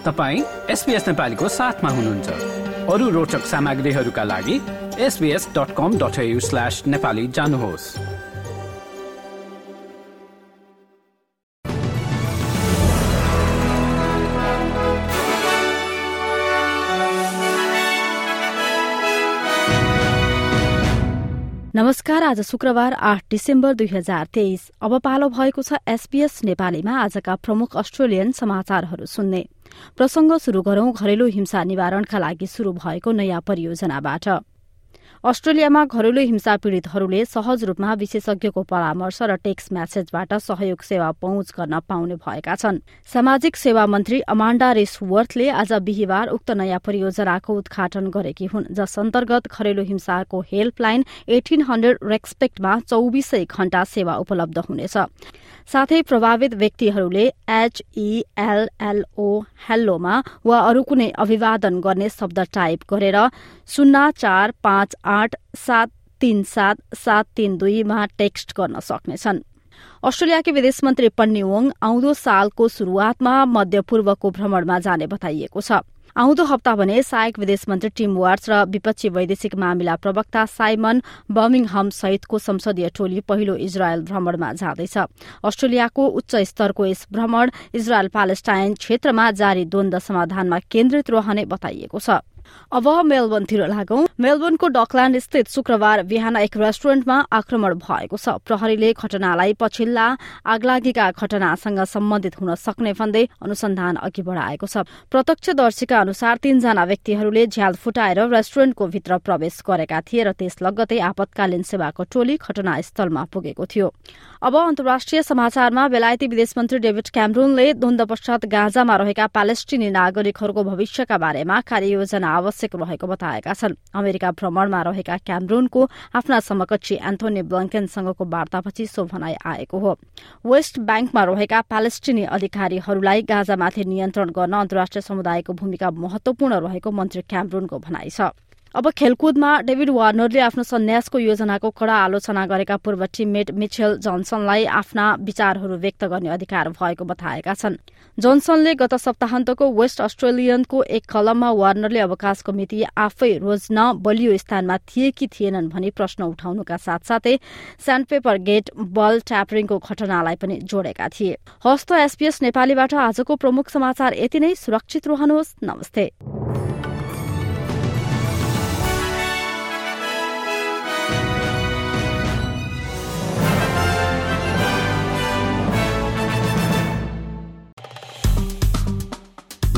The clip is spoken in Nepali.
तपाईँ एसपिएस नेपालीको साथमा हुनुहुन्छ। अरू रोचक सामग्रीहरूका लागि SBS dot com dot slash Nepali जानुहोस्। नमस्कार आज शुक्रबार आठ डिसेम्बर दुई हजार तेइस। अब पालो भएको छ एसपीएस नेपालीमा आजका प्रमुख अस्ट्रेलियन समाचारहरू सुन्ने। प्रसंग शुरू गरौं घरेलु हिंसा निवारणका लागि शुरू भएको नयाँ परियोजनाबाट। अस्ट्रेलियामा घरेलु हिंसा पीड़ितहरूले सहज रूपमा विशेषज्ञको परामर्श र टेक्स्ट म्यासेजबाट सहयोग सेवा पहुँच गर्न पाउने भएका छन्। सामाजिक सेवा मन्त्री अमाण्डा रेसवर्थले आज बिहिबार उक्त नयाँ परियोजनाको उद्घाटन गरेकी हुन् जस अन्तर्गत घरेलु हिंसाको हेल्पलाइन एटिन हन्ड्रेड रेस्पेक्टमा चौबिसै घण्टा सेवा उपलब्ध हुनेछ। साथै प्रभावित व्यक्तिहरूले एचईएलएलओ हेल्लोमा वा अरू कुनै अभिवादन गर्ने शब्द टाइप गरेर शून्य चार पाँच आठ सात तीन सात सात तीन दुईमा टेक्स्ट गर्न सक्नेछन्। अस्ट्रेलियाकी विदेश मन्त्री पन्नी वोङ आउँदो सालको शुरूआतमा मध्यपूर्वको भ्रमणमा जाने बताइएको छ। आउँदो हप्ता भने सहायक विदेश मन्त्री टिम वार्स र विपक्षी वैदेशिक मामिला प्रवक्ता साइमन बर्मिङहम सहितको संसदीय टोली पहिलो इजरायल भ्रमणमा जाँदैछ। अस्ट्रेलियाको उच्च स्तरको यस भ्रमण इजरायल पालेस्टाइन क्षेत्रमा जारी द्वन्द समाधानमा केन्द्रित रहने बताइएको छ। अब मेलबर्नतिर लागौं। मेलबर्नको डकल्याण्ड स्थित शुक्रबार बिहान एक रेस्टुरेन्टमा आक्रमण भएको छ। प्रहरीले घटनालाई पछिल्ला आगलागीका घटनासँग सम्बन्धित हुन सक्ने भन्दै अनुसन्धान अघि बढ़ाएको छ। प्रत्यक्षदर्शीका अनुसार तीनजना व्यक्तिहरूले झ्याल फुटाएर रेस्टुरेन्टको भित्र प्रवेश गरेका थिए र त्यस लगतै आपतकालीन सेवाको टोली घटनास्थलमा पुगेको थियो। अब अन्तर्राष्ट्रिय समाचारमा बेलायती विदेश मन्त्री डेभिड क्यामरूनले द्वन्द पश्चात गाजामा रहेका प्यालेस्टिनी नागरिकहरूको भविष्यका बारेमा कार्ययोजना आवश्यक रहेको बताएका छन्। अमेरिका भ्रमणमा रहेका क्यामरूनको आफ्ना समकक्षी एन्थोनी ब्लङ्केनसँगको वार्तापछि सो भनाई आएको हो। वेस्ट ब्याङ्कमा रहेका प्यालेस्टिनी अधिकारीहरूलाई गाजामाथि नियन्त्रण गर्न अन्तर्राष्ट्रिय समुदायको भूमिका महत्वपूर्ण रहेको मन्त्री क्यामरूनको भनाइ छ। अब खेलकुदमा डेभिड वार्नरले आफ्नो सन्यासको योजनाको कड़ा आलोचना गरेका पूर्व टिममेट मिचेल जोन्सनलाई आफ्ना विचारहरू व्यक्त गर्ने अधिकार भएको बताएका छन्। जोन्सनले गत सप्ताहन्तको वेस्ट अस्ट्रेलियनको एक कलममा वार्नरले अवकाशको मिति आफै रोज्न बलियो स्थानमा थिए कि थिएनन् भनी प्रश्न उठाउनुका साथसाथै पेपर गेट बल ट्यापरिङको घटनालाई पनि जोडेका थिए। हस्त एसपीएस नेपालीबाट आजको प्रमुख समाचार यति नै। सुरक्षित रहनुहोस्। नमस्ते।